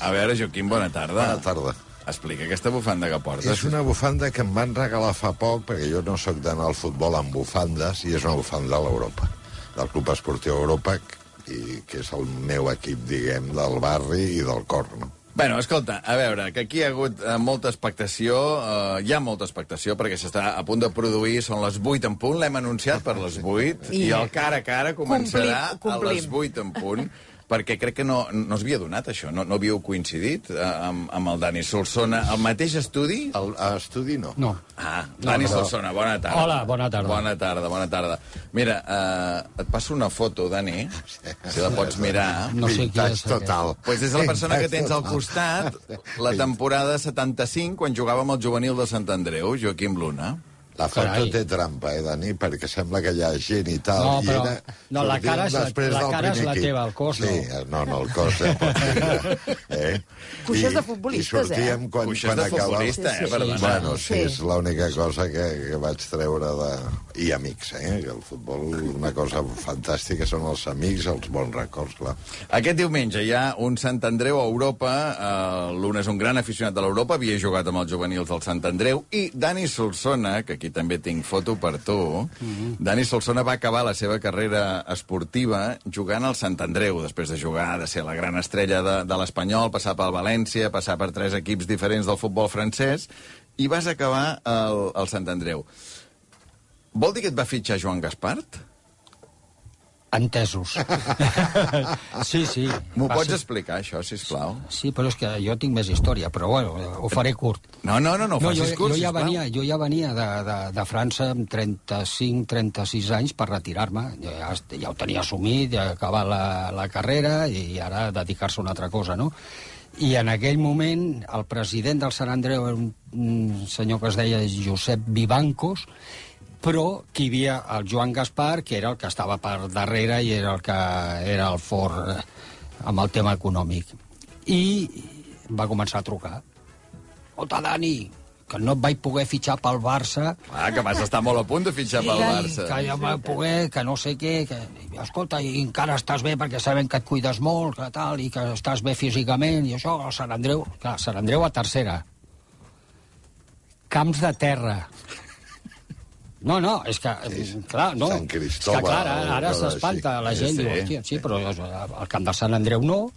A veure, Joaquim, bona tarda. Bona tarda. Explica aquesta bufanda que portes. És una bufanda que em van regalar fa poc, perquè jo no sóc d'anar al futbol amb bufandes, i és una bufanda de l'Europa, del Club Esportiu Europa, i que és el meu equip, diguem, del barri i del cor, no? Bueno, escolta, a veure, que aquí hi ha hagut eh, molta expectació, eh, hi ha molta expectació, perquè s'està a punt de produir, són les 8 en punt, l'hem anunciat per les 8, i, I- el cara a cara començarà Complim, complim. a les 8 en punt, perquè crec que no, no s'havia donat això, no, no havíeu coincidit eh, amb, amb el Dani Solsona. El mateix estudi? El, a estudi no. No. Ah, Dani però- Solsona, bona tarda. Hola, bona tarda. Bona tarda, bona tarda. Mira, eh, et passo una foto, Dani, si la pots mirar. No sé qui és total. Pues és la persona que tens al costat la temporada 75, quan jugava amb el juvenil de Sant Andreu, Joaquim Luna. La foto Carai. té trampa, eh, Dani? Perquè sembla que hi ha gent i tal. No, i però- era, no, la cara és la- la cara és la equip. teva, el cos no. Sí, no, no, el cos ja pot ser. Eh? Cuixes I- de futbolistes, I sortíem quan, Cuixes quan de acabava... futbolista, eh, Sí, sí. perdona. Bueno, sí, Sí. és l'única cosa que, que vaig treure de... I amics, eh? Que el futbol, una cosa fantàstica són els amics, els bons records, clar. Aquest diumenge hi ha un Sant Andreu a Europa. Eh, Luna és un gran aficionat de l'Europa, havia jugat amb els juvenils del Sant Andreu. I Dani Solsona, que aquí també tinc foto per tu, Dani Solsona va acabar la seva carrera esportiva jugant al Sant Andreu, després de jugar, de ser la gran estrella de, de l'Espanyol, passar pel València, passar per tres equips diferents del futbol francès, i vas acabar al, al Sant Andreu. Vol dir que et va fitxar Joan Gaspart? Entesos. sí, sí. M'ho pots explicar, això, si plau? Sí, però és que jo tinc més història, però bueno, ho faré curt. No, no, no, no, no facis jo, curt, jo, ja sisplau. venia, jo ja venia de, de, de França amb 35-36 anys per retirar-me. Ja, ja ho tenia assumit, ja acabar la, la carrera i ara dedicar-se a una altra cosa, no? I en aquell moment el president del Sant Andreu era un, un senyor que es deia Josep Vivancos, però que hi havia el Joan Gaspar, que era el que estava per darrere i era el que era el fort eh, amb el tema econòmic. I va començar a trucar. Escolta, Dani, que no et vaig poder fitxar pel Barça, Ah, que vas estar molt a punt de fitxar pel Barça. que ja vaig poder, que no sé què, que... Escolta, i encara estàs bé perquè sabem que et cuides molt, que tal, i que estàs bé físicament, i això, el Sant Andreu... Clar, Sant Andreu a tercera. Camps de terra. No, no, és que, Sí, clar, no. Sant Cristóbal, és que, clar, ara, ara s'espanta la gent, Sí, sí. hòstia, sí, però el camp de Sant Andreu no,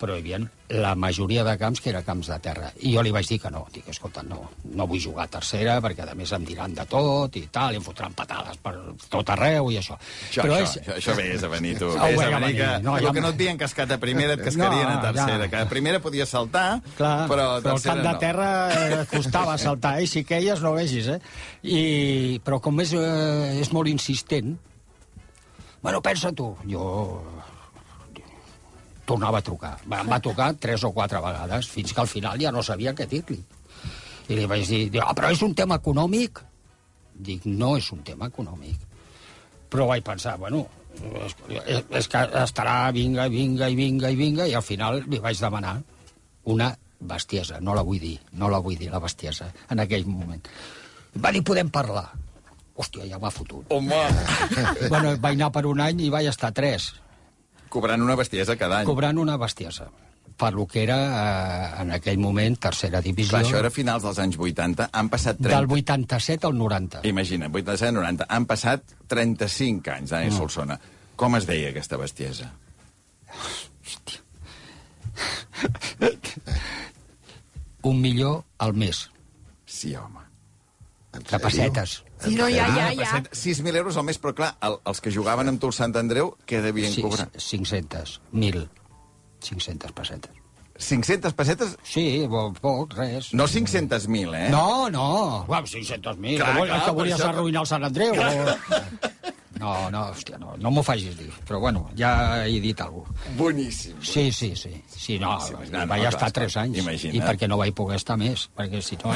però hi havia la majoria de camps que era camps de terra. I jo li vaig dir que no. Dic, escolta, no, no vull jugar a tercera perquè, a més, em diran de tot i tal, i em fotran patades per tot arreu i això. Això, però això, això, això vés a venir, tu. Ho Vés a venir, que. No, el ja que no et havien cascat a primera et cascarien No, a tercera. ja. Que a primera podia saltar, Clar, però a però el tercera camp de no. terra eh, costava saltar, eh? si queies no vegis, eh? I, però com és, eh, és molt insistent, bueno, pensa tu, jo tornava a trucar. Va, em va trucar tres o quatre vegades, fins que al final ja no sabia què dir-li. I li vaig dir, ah, però és un tema econòmic? Dic, no és un tema econòmic. Però vaig pensar, bueno, és, és, és que estarà vinga, vinga i vinga i vinga, i al final li vaig demanar una bestiesa, no la vull dir, no la vull dir, la bestiesa, en aquell moment. Va dir, podem parlar. Hòstia, ja m'ha fotut. Home, bueno, vaig anar per un any i vaig estar tres, cobrant una bestiesa cada any. cobrant una bestiesa per lo que era eh, en aquell moment tercera divisió Clar, això era finals dels anys 80. Han passat 30... del 87 al 90. Imagina, 87-90. Han passat 35 anys, Dani Solsona. Com es deia aquesta bestiesa? Un milió al mes Sí, home. En Sí, no, ja, ja, ja. 6.000 euros al mes, però clar, el, els que jugaven amb tu al Sant Andreu, què devien Sí, cobrar? 500, 1.000, 500 pessetes. 500 pessetes? Sí, bo- poc, res. No 500.000, eh? No, no, Uau, 500.000. Clar, Que, clar, que volies això- arruïnar el Sant Andreu? O... No, no, hòstia, no, no m'ho facis dir. Però bueno, ja he dit alguna cosa. Boníssim. Sí, sí, sí. sí no, sí, no, no, vaig clar, estar esclar, tres anys. imagina't. I perquè no vaig poder estar més, perquè si no...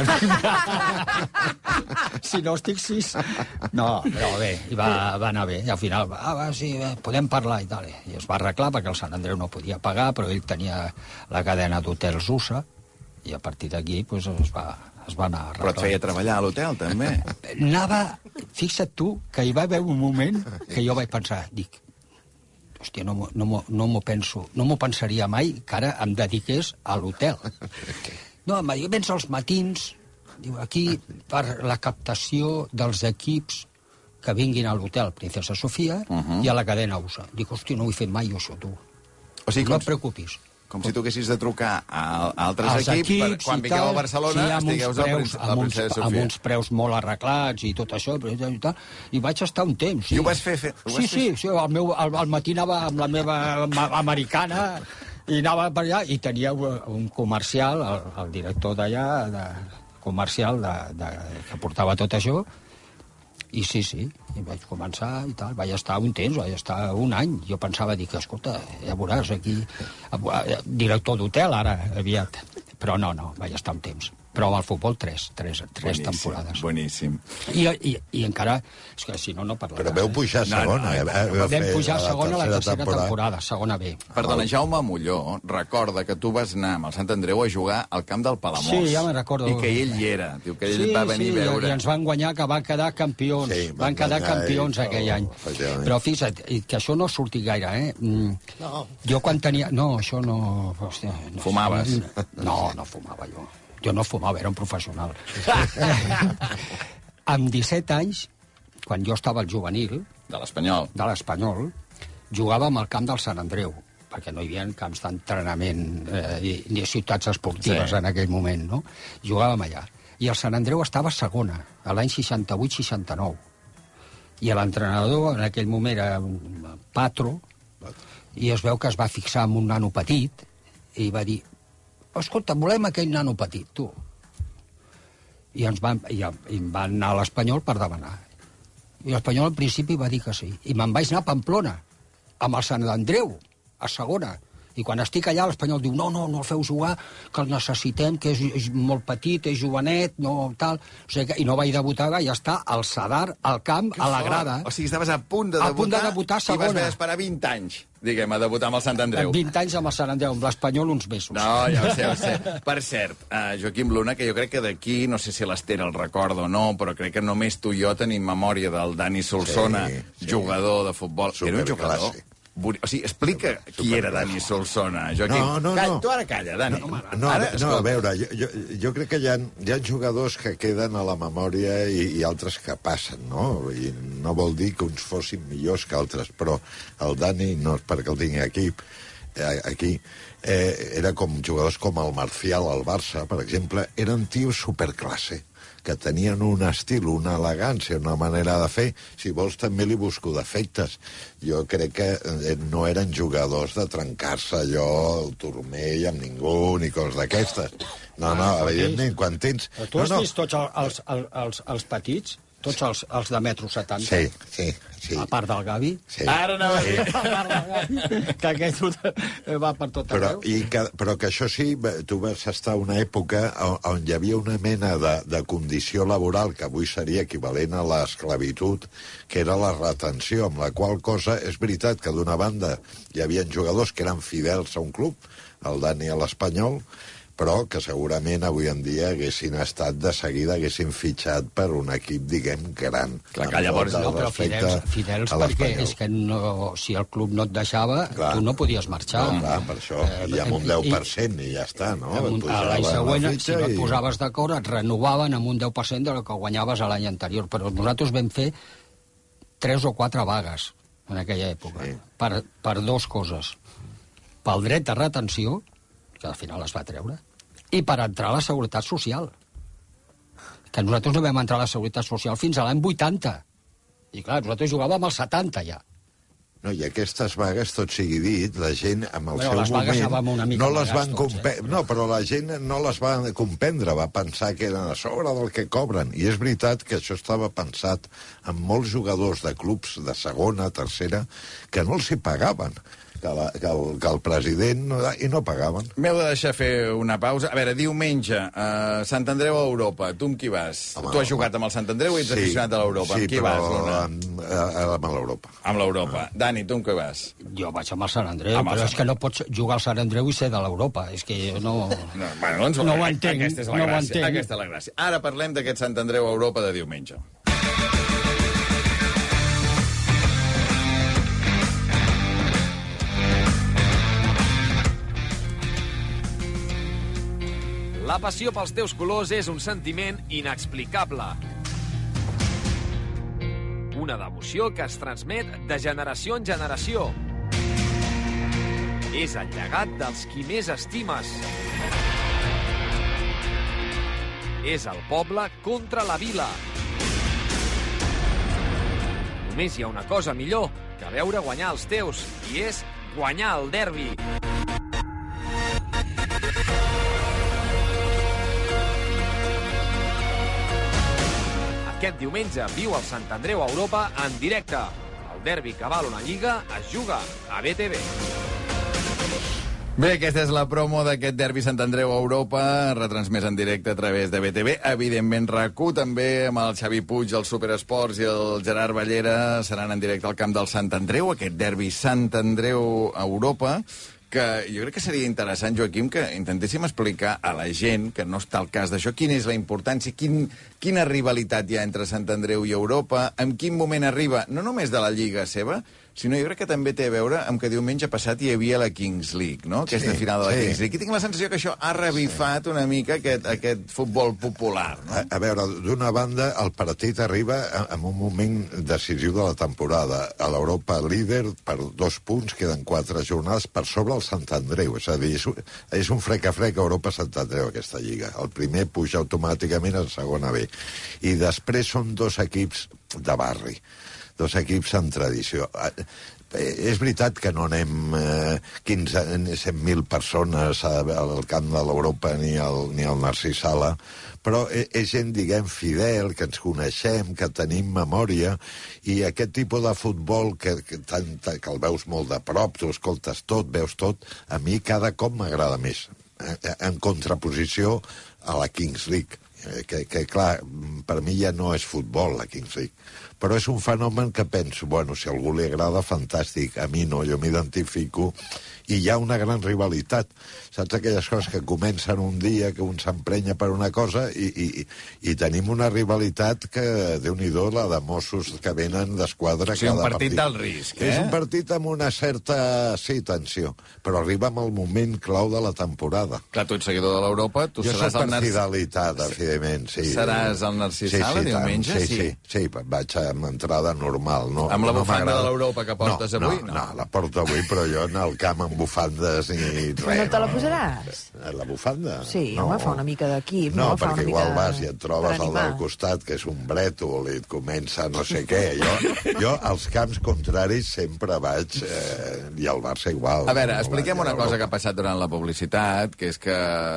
si no estic sis... No, però bé, i va, va anar bé. I al final, va, ah, va, sí, bé, podem parlar i tal. I es va arreglar perquè el Sant Andreu no podia pagar, però ell tenia la cadena d'hotels USA, i a partir d'aquí pues, es, va, es va anar Però et feia treballar a l'hotel, també. Anava... Fixa't tu que hi va haver un moment que jo vaig pensar, dic, hòstia, no, m'ho- no, no m'ho penso, no m'ho pensaria mai que ara em dediqués a l'hotel. No, va dir, vens als matins, diu, aquí, per la captació dels equips que vinguin a l'hotel Princesa Sofia uh -huh. i a la cadena USA. Dic, hòstia, no ho he fet mai jo, això, tu. O sigui, no com, et preocupis. Com si tu haguessis de trucar a, a altres Els equips, per, equips quan vingueu a Barcelona sí, amb estigueu a, preus, amb, uns, Princesa amb Sofia. uns preus molt arreglats i tot això, i, tal, i vaig estar un temps. Sí. I ho vas fer- fer- ho sí, vas fer- sí, sí, al, meu, al, al matí anava amb la meva americana i anava per allà i tenia un un comercial, el, el director d'allà, de, comercial de, de, que portava tot això, i sí, sí, i vaig començar i tal. Vaig estar un temps, vaig estar un any. Jo pensava, que, escolta, ja veuràs aquí, eh, director d'hotel ara, aviat. Però no, no, vaig estar un temps. Però amb el futbol, tres, tres, tres Boníssim, temporades. Boníssim. I, i, I encara... És que si no, no parlaràs. Però veu pujar a No, no, segona. no, eh? no, Vau Vam pujar a segona la tercera temporada, temporada segona B. Perdona, Jaume Molló recorda que tu vas anar amb el Sant Andreu a jugar al camp del Palamós. Sí, ja me'n recordo. I que ell hi era. Diu que ell sí, va venir sí, a veure. i ens van guanyar, que van quedar campions. Sí, van, van quedar campions ells, aquell oh, any. efectivament. Però fixa't, que això no ha sortit gaire, eh? Mm, No. Jo quan tenia... No, això no... Hòstia, no Fumaves? No, no fumava jo. Jo no fumava, era un professional. amb 17 anys, quan jo estava al juvenil, De l'Espanyol. de l'Espanyol, jugàvem al camp del Sant Andreu, perquè no hi havia camps d'entrenament eh, ni, ni ciutats esportives Sí. sí. en aquell moment, no? Jugàvem allà. I el Sant Andreu estava segona, a l'any 68-69. I l'entrenador en aquell moment era un Patro, i es veu que es va fixar en un nano petit i va dir, escolta, volem aquell nano petit, tu. I ens van, i, i em van anar a l'Espanyol per demanar. I l'Espanyol al principi va dir que sí. I me'n vaig anar a Pamplona, amb el Sant Andreu, a segona. I quan estic allà, l'Espanyol diu, no, no, no el feu jugar, que el necessitem, que és, és molt petit, és jovenet, no tal... O sigui que, I no vaig debutar, vaig estar al Sadar, al camp, a la grada. O sigui, estaves a punt de A debutar, punt de debutar i vas haver d'esperar 20 anys, diguem, a debutar amb el Sant Andreu. Amb 20 anys amb el Sant Andreu, amb l'Espanyol uns mesos. No, ja ho sé, ja ho sé. Per cert, uh, Joaquim Luna, que jo crec que d'aquí, no sé si l'Ester el recorda o no, però crec que només tu i jo tenim memòria del Dani Solsona, Sí, sí. jugador de futbol. Era un jugador... Boni- O sigui, explica qui era Dani Solsona, Joaquim. No, no, Calla, no. Tu ara calla, Dani. No, no, ara, no, a veure, jo, jo, jo crec que hi ha, hi ha jugadors que queden a la memòria i, i altres que passen, no? I no vol dir que uns fossin millors que altres, però el Dani, no és perquè el tingui aquí, eh, aquí eh, era com jugadors com el Marcial al Barça, per exemple, eren tios superclasse que tenien un estil, una elegància, una manera de fer. Si vols, també li busco defectes. Jo crec que eh, no eren jugadors de trencar-se allò, el turmell amb ningú, ni coses d'aquestes. No, no, evidentment, quan tens... Però tu has no, no. vist tots els, els, els, els petits? Tots els, els de metro 70? Sí, sí, sí. A part del Gavi? sí. Ara a dir. A part del Gavi, que aquest ho- va per tot Però, arreu. i que, però que això sí, tu vas estar una època on, on hi havia una mena de, de condició laboral que avui seria equivalent a l'esclavitud, que era la retenció, amb la qual cosa és veritat que d'una banda hi havia jugadors que eren fidels a un club, el Dani a l'Espanyol, però que segurament avui en dia haguessin estat de seguida, haguessin fitxat per un equip, diguem, gran. Clar, que llavors No, però fidels, fidels perquè és que no, si el club no et deixava, Clar. tu no podies marxar. No, clar, per això, Eh, i amb un i- 10% i, ja està, no? Un, a l'any posaven la següent, si no et i- posaves d'acord, et renovaven amb un 10% del que guanyaves a l'any anterior. Però nosaltres vam fer tres o quatre vagues en aquella època, Sí. per, per dues coses. Pel dret de retenció, que al final es va treure, i per entrar a la Seguretat Social. Que nosaltres no vam entrar a la Seguretat Social fins a l'any 80. I clar, nosaltres jugàvem al 70 ja. No, i aquestes vagues, tot sigui dit, la gent, amb el Bueno, seu moment... una mica no les van tots, eh? No, però la gent no les va comprendre, va pensar que eren a sobre del que cobren. I és veritat que això estava pensat amb molts jugadors de clubs de segona, tercera, que no els hi pagaven, que, la, que, el, que el president... No, I no pagaven. M'heu de deixar fer una pausa. A veure, diumenge, uh, Sant Andreu a Europa. Tu amb qui vas? Home, tu has jugat amb el Sant Andreu i ets aficionat a l'Europa. Sí, amb qui però vas, Luna? amb, a- amb l'Europa. Amb l'Europa. Dani, tu amb qui vas? Jo vaig amb el Sant Andreu, Amb el però Sant és que no pots jugar al Sant Andreu i ser de l'Europa. És que jo no... No, bueno, doncs, No ho entenc, Aquesta és la no ho gràcia. entenc. Aquesta és la gràcia. Ara parlem d'aquest Sant Andreu a Europa de diumenge. La passió pels teus colors és un sentiment inexplicable. Una devoció que es transmet de generació en generació. És el llegat dels qui més estimes. És el poble contra la vila. Només hi ha una cosa millor que veure guanyar els teus, i és guanyar el derbi. Aquest diumenge viu el Sant Andreu a Europa en directe. El derbi que val una lliga es juga a BTV. Bé, aquesta és la promo d'aquest derbi Sant Andreu a Europa, retransmès en directe a través de BTV. Evidentment, rac també amb el Xavi Puig, el Superesports i el Gerard Ballera seran en directe al camp del Sant Andreu, aquest derbi Sant Andreu a Europa que jo crec que seria interessant, Joaquim, que intentéssim explicar a la gent, que no està al cas d'això, quina és la importància, quin, quina rivalitat hi ha entre Sant Andreu i Europa, en quin moment arriba, no només de la Lliga seva, sinó jo crec que també té a veure amb que diumenge passat hi havia la Kings League, no? Aquesta Sí, final de la sí. Kings League. I tinc la sensació que això ha revifat una mica aquest, aquest futbol popular, no? A, a veure, d'una banda, el partit arriba a- en un moment decisiu de la temporada. A l'Europa líder, per dos punts, queden quatre jornades per sobre el Sant Andreu. És a dir, és un, és un frec a frec Europa-Sant Andreu, aquesta lliga. El primer puja automàticament a segona B. I després són dos equips de barri dos equips en tradició. Eh, És veritat que no anem eh, 15, 100.000 persones al camp de l'Europa ni al, ni al Narcís Sala, però e- és gent, diguem, fidel, que ens coneixem, que tenim memòria, i aquest tipus de futbol que, que, tant, que el veus molt de prop, tu escoltes tot, veus tot, a mi cada cop m'agrada més, eh, eh, en contraposició a la Kings League que, que clar, per mi ja no és futbol la Kings League, però és un fenomen que penso, bueno, si a algú li agrada, fantàstic, a mi no, jo m'identifico, i hi ha una gran rivalitat. Saps aquelles coses que comencen un dia, que un s'emprenya per una cosa, i, i, i tenim una rivalitat que, déu nhi la de Mossos que venen d'esquadra O sigui, un cada partit d'alt risc, eh? És un partit amb una certa, sí, tensió, però arriba amb el moment clau de la temporada. Clar, tu ets seguidor de l'Europa, tu jo seràs soc el per Narcís... fidelitat, evidentment, sí. Seràs el Narcís sí, Sala sí, diumenge? Sí, sí, sí, vaig amb entrada normal. No, Amb la no bufanda de l'Europa que portes no, avui? No, No. no, la porto avui, però jo anar al camp amb bufandes ni res. no te la posaràs? Eh, La bufanda? Sí, no. home, fa una mica d'equip, No, no? Fa perquè una igual mica vas i et trobes al del costat, que és un brètol, i et comença no sé què. Jo, jo als camps contraris sempre vaig, eh, i al Barça igual. A veure, No, expliquem una cosa que ha passat durant la publicitat, que és que,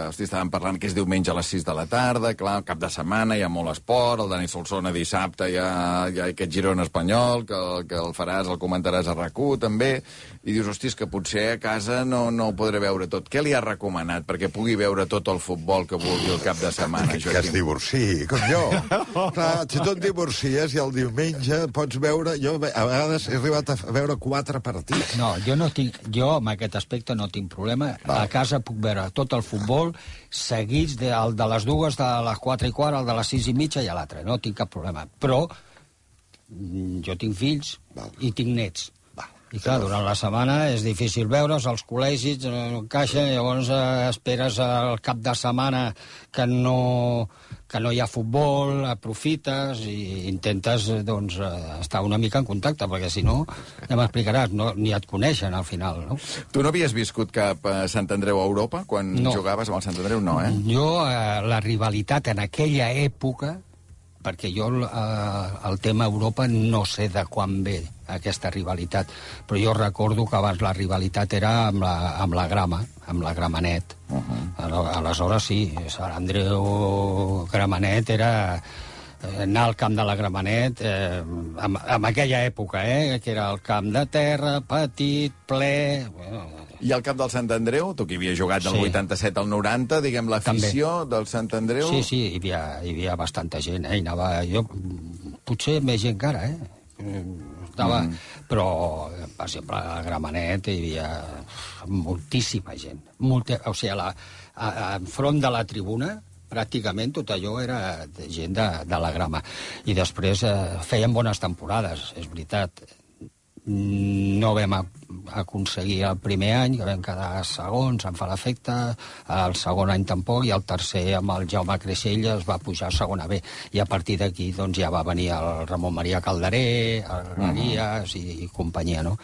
hosti, estàvem parlant que és diumenge a les 6 de la tarda, clar, cap de setmana hi ha molt esport, el Dani Solsona dissabte hi ha, hi ha aquest Girona espanyol, que, que el faràs, el comentaràs a rac també, i dius, hosti, és que potser casa no, no ho podré veure tot. Què li ha recomanat perquè pugui veure tot el futbol que vulgui el cap de setmana, que, que es Joaquim? divorciï, com jo. Clar, si tu et divorcies i el diumenge pots veure... Jo a vegades he arribat a veure quatre partits. No, jo no tinc, jo amb aquest aspecte no tinc problema. Val. A casa puc veure tot el futbol seguits de, el de les dues, de les quatre i quart, el de les sis i mitja i l'altre. No tinc cap problema. Però mm, jo tinc fills Val. i tinc nets. I clar, durant la setmana és difícil veure's, als col·legis eh, no encaixen, llavors eh, esperes el cap de setmana que no, que no hi ha futbol, aprofites i intentes eh, doncs, estar una mica en contacte, perquè si no, ja m'explicaràs, no, ni et coneixen al final, no? Tu no havies viscut cap a Sant Andreu a Europa quan No. jugaves amb el Sant Andreu? No, eh? Jo, eh, la rivalitat en aquella època, perquè jo eh, el tema Europa no sé de quan ve aquesta rivalitat, però jo recordo que abans la rivalitat era amb la, amb la grama, amb la Gramenet. Uh -huh. Aleshores sí, Sant Andreu Gramenet era eh, anar al camp de la Gramenet eh, en, en aquella època, eh, que era el camp de terra, petit, ple... Bueno, I al cap del Sant Andreu, tu que hi havia jugat del Sí. 87 al 90, diguem, l'afició del Sant Andreu... Sí, sí, hi havia, hi havia bastanta gent, eh? Hi anava, jo, potser més gent que ara, eh? Estava, mm. Però, per exemple, a Gramenet hi havia moltíssima gent. Molta, o sigui, la, a, a, enfront de la tribuna, pràcticament tot allò era de gent de, de la grama. I després eh, feien bones temporades, és veritat. No vam aconseguir el primer any, que vam quedar segons, em fa l'efecte, el segon any tampoc, i el tercer amb el Jaume Creixell es va pujar a segona B. I a partir d'aquí doncs, ja va venir el Ramon Maria Calderé, el Garias uh -huh. i, i companyia, no?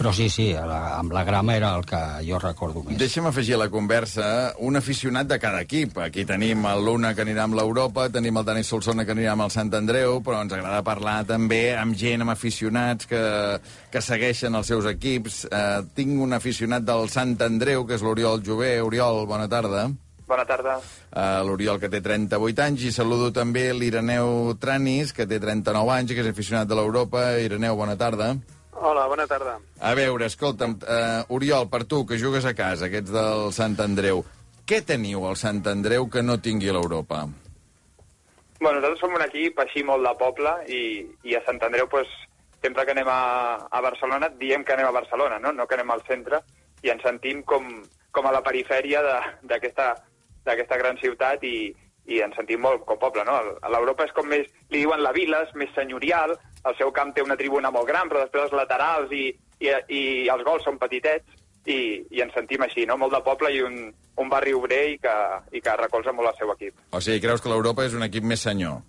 Però sí, sí, la, amb la grama era el que jo recordo més. Deixa'm afegir a la conversa un aficionat de cada equip. Aquí tenim el Luna, que anirà amb l'Europa, tenim el Dani Solsona, que anirà amb el Sant Andreu, però ens agrada parlar també amb gent, amb aficionats que, que segueixen els seus equips. Eh, tinc un aficionat del Sant Andreu, que és l'Oriol Jové. Oriol, bona tarda. Bona tarda. Uh, L'Oriol, que té 38 anys, i saludo també l'Ireneu Tranis, que té 39 anys i que és aficionat de l'Europa. Ireneu, bona tarda. Hola, bona tarda. A veure, escolta'm, uh, Oriol, per tu, que jugues a casa, que ets del Sant Andreu, què teniu al Sant Andreu que no tingui l'Europa? Bueno, nosaltres som un equip així molt de poble i, i a Sant Andreu, pues, sempre que anem a, a Barcelona diem que anem a Barcelona, no? no que anem al centre, i ens sentim com, com a la perifèria d'aquesta gran ciutat i, i ens sentim molt com poble, no? A l'Europa és com més, li diuen la vila, és més senyorial, el seu camp té una tribuna molt gran, però després els laterals i, i, i els gols són petitets, i, i ens sentim així, no? Molt de poble i un, un barri obrer i que, i que recolza molt el seu equip. O sigui, creus que l'Europa és un equip més senyor?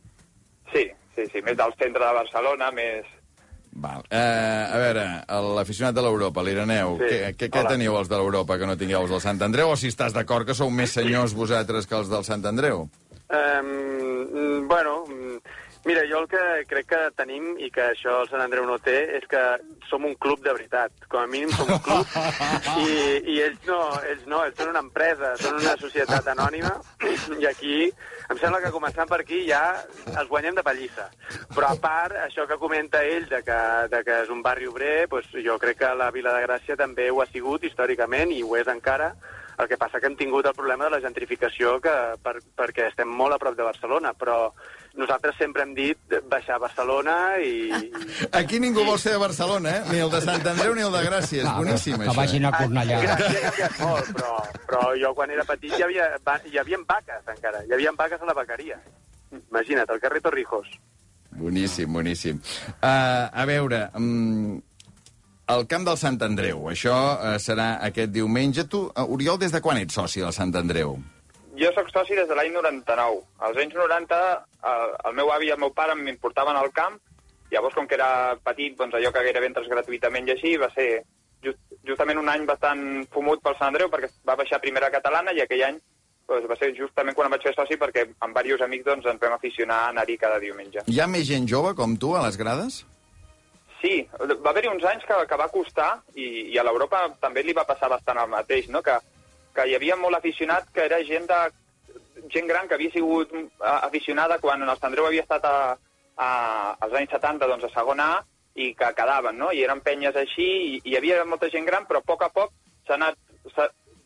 Sí, sí, sí, més del centre de Barcelona, més... Val. Eh, a veure, l'aficionat de l'Europa, l'Ireneu, Sí. què, què, què teniu els de l'Europa que no tingueu els del Sant Andreu? O si estàs d'acord que sou més senyors vosaltres que els del Sant Andreu? Um, bueno, mira, jo el que crec que tenim i que això el Sant Andreu no té és que som un club de veritat. Com a mínim som un club i, i ells no, ells no, ells són una empresa, són una societat anònima i aquí em sembla que començant per aquí ja els guanyem de pallissa. Però a part, això que comenta ell de que, de que és un barri obrer, doncs jo crec que la Vila de Gràcia també ho ha sigut històricament i ho és encara, el que passa que hem tingut el problema de la gentrificació que, per, perquè estem molt a prop de Barcelona, però nosaltres sempre hem dit baixar a Barcelona i... Aquí ningú vol ser de Barcelona, eh? Ni el de Sant Andreu ni el de Gràcia. És boníssim, que això. vagin a Cornellà. Gràcia ha canviat molt, però, però jo quan era petit hi havia, hi havia vaques encara, hi havia vaques a la vaqueria. Imagina't, al carrer Torrijos. Boníssim, boníssim. Uh, a veure, um, el camp del Sant Andreu, això uh, serà aquest diumenge. Tu, uh, Oriol, des de quan ets soci del Sant Andreu? Jo sóc soci des de l'any 99. Als anys 90 el, el meu avi i el meu pare m'importaven al camp, llavors com que era petit, doncs allò que gairebé entres gratuïtament i així, va ser just, justament un any bastant fumut pel Sant Andreu perquè va baixar a primera catalana i aquell any doncs, va ser justament quan em vaig fer soci perquè amb diversos amics doncs, ens vam aficionar a anar-hi cada diumenge. Hi ha més gent jove com tu a les grades? Sí, va haver-hi uns anys que, que va costar i, i a l'Europa també li va passar bastant el mateix, no? que, que hi havia molt aficionat que era gent de gent gran que havia sigut aficionada quan el Sant Andreu havia estat a, a, als anys 70 doncs, a segona A i que quedaven, no? I eren penyes així i, i hi havia molta gent gran, però a poc a poc s'ha anat...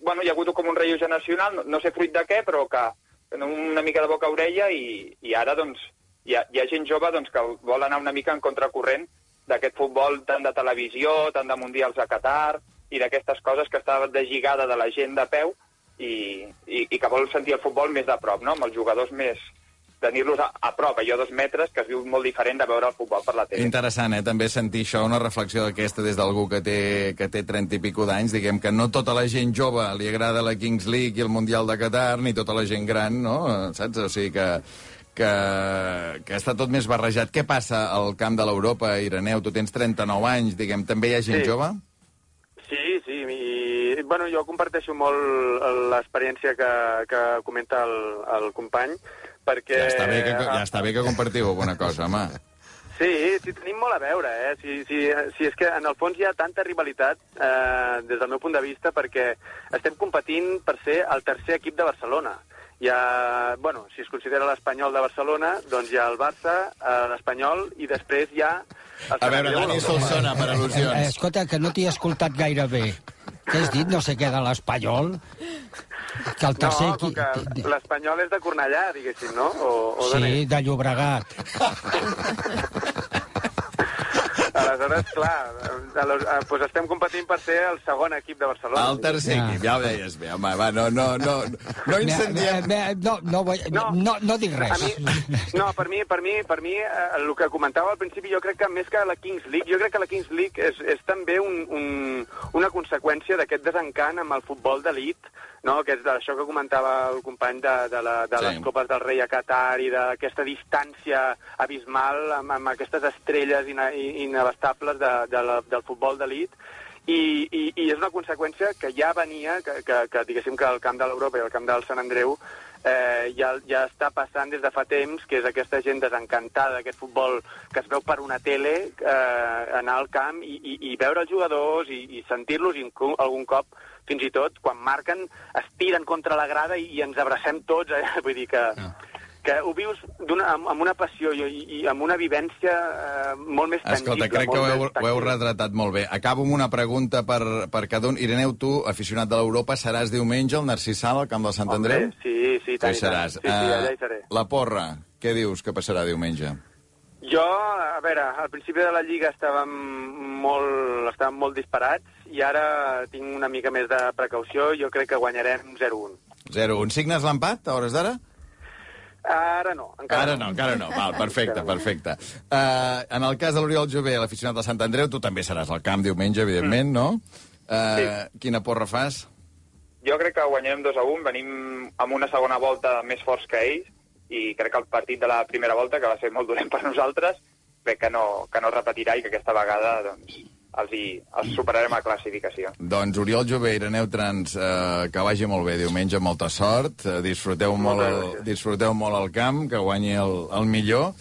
Bueno, hi ha hagut com un relleu generacional, no, no sé fruit de què, però que una mica de boca a orella i, i ara, doncs, hi ha, hi ha gent jove doncs, que vol anar una mica en contracorrent d'aquest futbol tant de televisió, tant de mundials a Qatar i d'aquestes coses que està deslligada de la gent de peu i, i, i que vol sentir el futbol més de prop, no? amb els jugadors més tenir-los a, a prop, allò a dos metres, que es viu molt diferent de veure el futbol per la tele. Interessant, eh? També sentir això, una reflexió d'aquesta des d'algú que té, que té 30 i pico d'anys. Diguem que no tota la gent jove li agrada la Kings League i el Mundial de Qatar, ni tota la gent gran, no? Saps? O sigui que, que, que està tot més barrejat. Què passa al camp de l'Europa, Ireneu? Tu tens 39 anys, diguem, també hi ha gent Sí. jove? Sí, sí, i bueno, jo comparteixo molt l'experiència que, que comenta el, el company, perquè... Ja està bé que, ja està bé que compartiu alguna cosa, home. Sí, sí, tenim molt a veure, eh? Sí, sí, sí, és que en el fons hi ha tanta rivalitat, eh, des del meu punt de vista, perquè estem competint per ser el tercer equip de Barcelona. Hi ha, bueno, si es considera l'Espanyol de Barcelona, doncs hi ha el Barça, eh, l'Espanyol, i després hi ha... el A veure, Dani. Solsona, per Eh, al·lusions. escolta, que no t'hi he escoltat gaire bé. Què has dit? No sé què de l'Espanyol? Que el tercer... No, l'Espanyol és de Cornellà, diguéssim, no? O, o Sí, de Llobregat. aleshores, clar, eh, aleshores, eh, doncs estem competint per ser el segon equip de Barcelona. El tercer equip, ja ho deies bé, home, va, no, no, no, no incendiem... Bé, No, no, vull- no, no dic res. A mi, no, per mi, per mi, per mi eh, el que comentava al principi, jo crec que més que la Kings League, jo crec que la Kings League és, és també un, un, una conseqüència d'aquest desencant amb el futbol d'elit, no? que és d'això que comentava el company de, de, la, de Sí. les Copes del Rei a Qatar i d'aquesta distància abismal amb, amb aquestes estrelles ina, i- inabastables de, de la, del futbol d'elit, i, i, i és una conseqüència que ja venia, que, que, que diguéssim que el camp de l'Europa i el camp del Sant Andreu eh, ja, ja està passant des de fa temps, que és aquesta gent desencantada d'aquest futbol que es veu per una tele, eh, anar al camp i, i, i veure els jugadors i, i sentir-los algun cop fins i tot, quan marquen, es tiren contra la grada i, i ens abracem tots, eh? vull dir que, que ho vius una, amb, una passió i, i, amb una vivència eh, molt més tangible. Escolta, crec que ho heu, ho heu retratat molt bé. Acabo amb una pregunta per, per cada un. Ireneu, tu, aficionat de l'Europa, seràs diumenge al Narcís Sala, al camp del Sant Hombre, Andreu? Sí, sí, i tant, Hi tant. seràs. Sí, sí, allà hi Eh, seré. la porra, què dius que passarà diumenge? Jo, a veure, al principi de la Lliga estàvem molt, estàvem molt disparats i ara tinc una mica més de precaució. Jo crec que guanyarem 0-1. 0-1. Signes l'empat, a hores d'ara? Ara no, encara Ara no, encara no. Val, perfecte, perfecte. Uh, en el cas de l'Oriol Jové, l'aficionat del Sant Andreu, tu també seràs al camp diumenge, evidentment, no? Uh, Quina porra fas? Jo crec que guanyarem 2 a 1, venim amb una segona volta més forts que ells, i crec que el partit de la primera volta, que va ser molt dolent per nosaltres, crec que no, que no es repetirà i que aquesta vegada doncs, els, hi, els superarem a classificació. Doncs Oriol Jové, Ireneu Trans, uh, que vagi molt bé diumenge, molta sort, uh, disfruteu, molt el, disfruteu molt el camp, que guanyi el, el millor,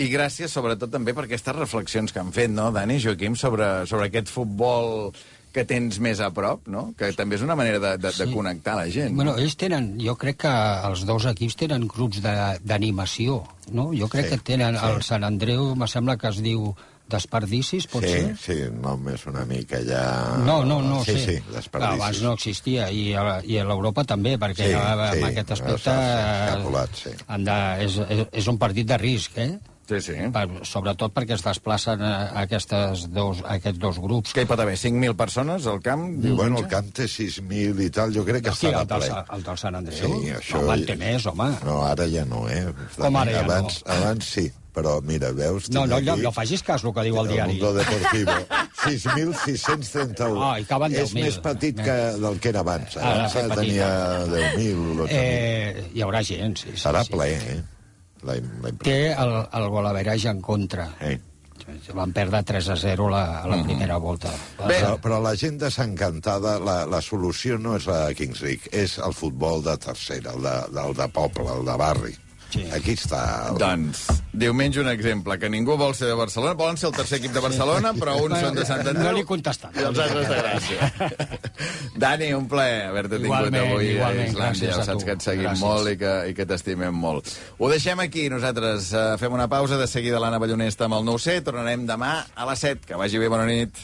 i gràcies sobretot també per aquestes reflexions que han fet, no, Dani i Joaquim, sobre, sobre aquest futbol que tens més a prop, no? Que també és una manera de, de, de Sí. connectar la gent. Bueno, ells tenen, jo crec que els dos equips tenen grups de- d'animació, no? Jo crec Sí, que tenen, sí. el Sant Andreu, me sembla que es diu Desperdicis, pot Sí, ser? sí, només una mica ja... No, no, no sí. Sí, Clar, desperdicis. abans no existia, i a, i a l'Europa també, perquè Sí, ja, sí, en aquest aspecte s'ha escapulat, sí. han de, és, és, és un partit de risc, eh? Sí, sí. Per, sobretot perquè es desplacen a, a aquestes dos, a aquests dos grups. Que hi pot haver 5.000 persones al camp? Diumenge? bueno, el camp té 6.000 i tal, jo crec que Hosti, estarà ple. Sa- el del Sant Andreu? Sí, això... Home, en té més, home. No, ara ja no, eh? Com ara ja no? abans, Abans sí, però mira, veus... No, no, no, no facis cas el que diu el El diari. Mundo Deportivo. 6.631. Ah, i caben És 10.000. més petit que del que era abans. Ah, Abans petit. tenia 10.000, 12.000. Eh, hi haurà gent, sí. sí Serà sí. ple, eh? La, la. Té el, el golaveratge en contra. Eh. Van perdre 3 a 0 la, a la primera volta. Però, però la gent desencantada, la, la solució no és la Kings League, és el futbol de tercera, el de, el de poble, el de barri. Sí. Aquí està... El... Doncs, diumenge un exemple, que ningú vol ser de Barcelona, volen ser el tercer equip de Barcelona, però uns són de Sant Andreu... No li he contestat. I els altres de Gràcia. Dani, un plaer haver-te tingut Igualment, avui a igualment, Islàndia. gràcies a Saps que et seguim Gràcies. molt i que, i que t'estimem molt. Ho deixem aquí, nosaltres eh, fem una pausa, de seguida l'Anna Ballonesta amb el 9C, tornarem demà a les 7. Que vagi bé, bona nit.